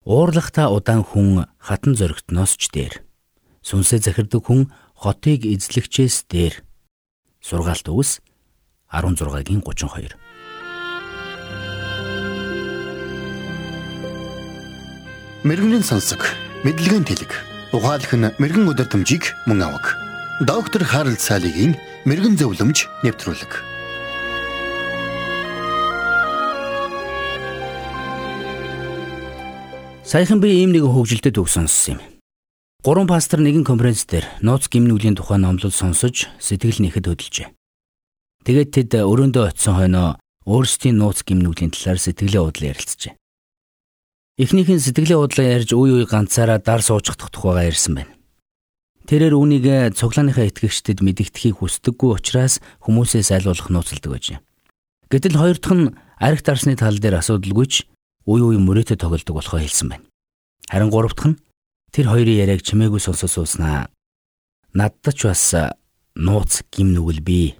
Уурлахта удаан хүн хатан зөрөгтнөөс ч дээр. Сүнсээ захирдаг хүн хотыг эзлэгчээс дээр. Сургаалт үгс 16-гийн 32. Мэргэний сонсог, мэдлэгийн тэлэг. Ухаалх нь мэрэгэн өдөртөмжийг мөн авах. Доктор Харалт цаалогийн мэрэгэн зөвлөмж нэвтрүүлэг. Саяхан би ийм нэг хөгжилтэй үг сонссон юм. Гурван пастор нэгэн конференц дээр нууц гимнүглийн тухай номлол сонсож сэтгэл нэхэд хөдөлжээ. Тэгээд тэд өрөөндөө очисон хойноо өөрсдийн нууц гимнүглийн талаар сэтгэлээ удлаа ярилцжээ. Эхнийх нь сэтгэлээ удлаа ярьж үе үе ганцаараа дар суучихдах тухайгаа ярьсан байна. Тэрээр үүнийг цуглааныхаа итгэгчдэд мэдэгдэхийг хүсдэггүй учраас хүмүүсээс айлуулах нууцлдаг байж. Гэтэл хоёр дахь нь арх дарсны тал дээр асуудалгүйч үе үе мөрөөдө тоглодог болохоо хэлсэн байна. Харин гурав дахь нь тэр хоёрын яриаг чимээгүй сонсож сууснаа. Надад ч бас нууц гим нүгэл би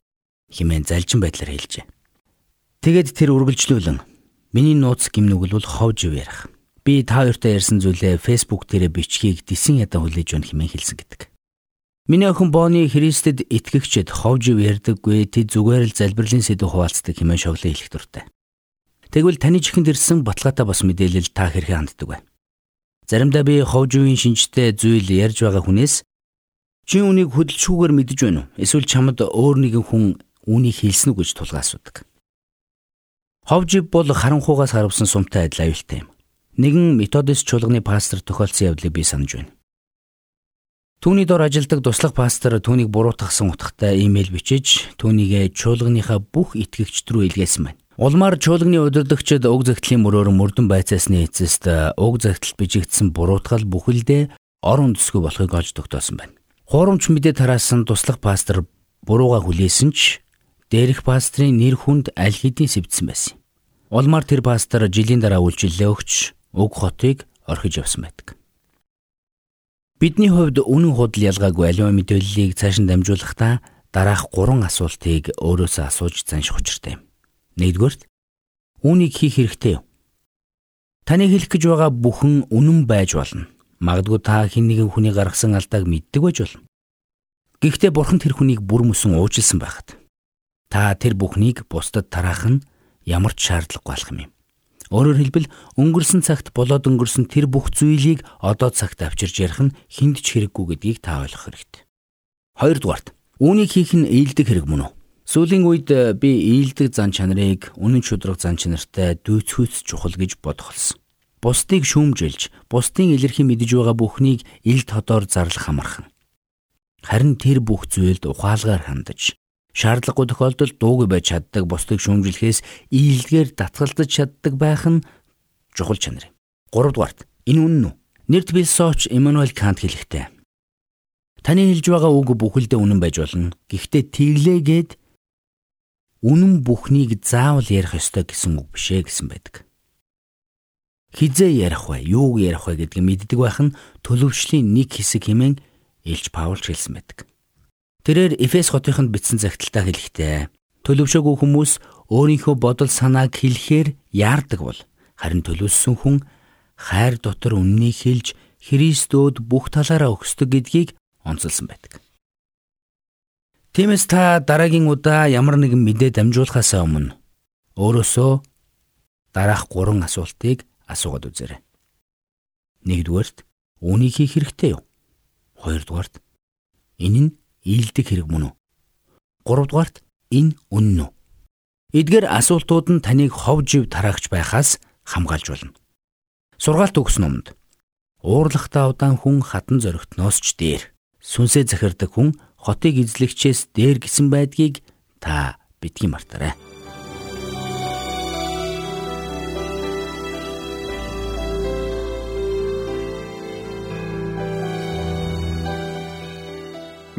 хэмээн залжин байдлаар хэлжээ. Тэгээд тэр үргэлжлүүлэн миний нууц гим нүгэл бол ховж ярих. Би та хоёртой ярьсан зүйлээ Facebook дээрээ бичгийг дисэн ядаа хүлээж өгөх хэмээн хэлсэн гэдэг. Миний охин Бони Христэд итгэгчэд ховж ярьдаггүй тэд зүгээр л залбирлын сэдв хуваалцдаг хэмээн шоглоо хэлэх дуртай. Тэгвэл таны чихэнд ирсэн баталгаатай бас мэдээлэл та хэрхэн ханддаг вэ? Заримдаа би ховжуугийн шинжтэй зүйл ярьж байгаа хүнээс чи үнийг хөдөлшүүгээр мэдэж байна уу? Эсвэл чамд өөр нэгэн хүн үнийг хэлсэн үү гэж тулгаа асуудаг. Ховж бол харанхуугаас харвсан сумтай адил аюултай юм. Нэгэн методист чуулганы пастор тохиолдсон явдлыг би санаж байна. Түүний дор ажилдаг туслах пастор түүнийг буруутгасан утгатай имэйл бичиж түүнийг чуулганыхаа бүх итгэгчд рүү илгээсэн байна. Улмаар чуулганы удирдагчид уг загтлын мөрөөр мөрдөн байцаасны эцэст уг загтал бижигдсэн буруутгал бүхэлдээ орон төсгөө болохыг олж тогтоосон байна. Хуурамч мэдээ тараасан туслах пастор бурууга хүлээсэн ч дээрх пастрын нэр хүнд аль хэдийн сэвдсэн байсан. Улмаар тэр пастор жилийн дараа үйлчлэлээ өгч уг хотыг орхиж явсан байдаг. Бидний хувьд үнэн худал ялгаагүй аливаа мэдээллийг цааш нь дамжуулахдаа дараах гурван асуултыг өөрөөсөө асууж занших учиртай юм. Нэгдүгээрт үүнийг хийх хэрэгтэй? Таны хэлэх гэж байгаа бүхэн үнэн байж болно. Магадгүй та хэн нэгэн хүний гаргасан алдааг мэддэг байж болно. Гэхдээ бурхан тэр хүнийг бүр мөсөн уужилсан байхад та тэр бүхнийг бусдад тараах нь ямар ч шаардлагагүй болох юм. Өөрөөр хэлбэл өнгөрсөн цагт болоод өнгөрсөн тэр бүх зүйлийг одоо цагт авчирж ярих нь хүнд ч хэрэггүй гэдгийг та ойлгох хэрэгтэй. Хоёрдугаарт үүнийг хийх нь ээлдэг хэрэг мөн үү? Сүүлийн үед э, би ээлдэг зан чанарыг үнэн шудраг зан чанартай дүйцхүйц чухал гэж бодох болсон. Бусдыг шүүмжилж, бусдын илэрхий мэдж байгаа бүхнийг ил тодоор зарлах амархан. Харин тэр бүх зүйлд ухаалгаар хандаж, шаардлагагүй тохиолдолд дуугүй байж чаддаг бусдыг шүүмжлэхээс ийлдгээр татгалзаж чаддаг байх нь чухал чанар юм. 3 дугаарт энэ үнэн үү? Нэрд философч Эммануэль Кант хэлэхдээ Таны хэлж байгаа үг бүхэлдээ үнэн байж болно. Гэхдээ тэглээгээд үнэн бүхнийг заавал ярих ёстой гэсэн үг бишээ гэсэн байдаг. Хизээ ярих вэ, юуг ярих вэ гэдгийг мэддэг байх нь төлөвшлийн нэг хэсэг хэмээн Илж Паулч хэлсэн байдаг. Тэрээр Эфес хотынд бичсэн загталтаа хэлэхдээ төлөвшөөгүй хүмүүс өөрийнхөө бодол санааг хэлэхээр яардаг бол харин төлөвлөсөн хүн хайр дотор үннийг хэлж Христөөд бүх талаараа өгсдөг гэдгийг онцолсон байдаг. Тиймээс та дараагийн удаа ямар нэгэн мэдээ дамжуулахаас өмнө өөрөөсөө дараах гурван асуултыг асуугаад үзээрэй. Нэгдүгээрт үүнийг хийх хэрэгтэй юу? Хоёрдугаарт энэ нь ийдэг хэрэг мөн үү? Гуравдугаарт энэ үнэн үү? Эдгээр асуултууд нь таныг хов жив тараагч байхаас хамгаалж болно. Сургаалт өгсөн номонд уурлахтаа удаан хүн хатан зөрөгтнөөс ч дээр сүнсээ захирдаг хүн хотыг эзлэгчээс дээр гисэн байдгийг та битгий мартаарай.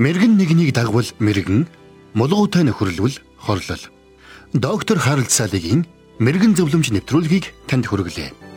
Мэргэн нэгнийг дагвал мэргэн, мулгуутай нөхөрлөл хорлол. Доктор Харалт цаалогийн мэрэгэн зөвлөмж нэвтрүүлгийг танд хүргэлээ.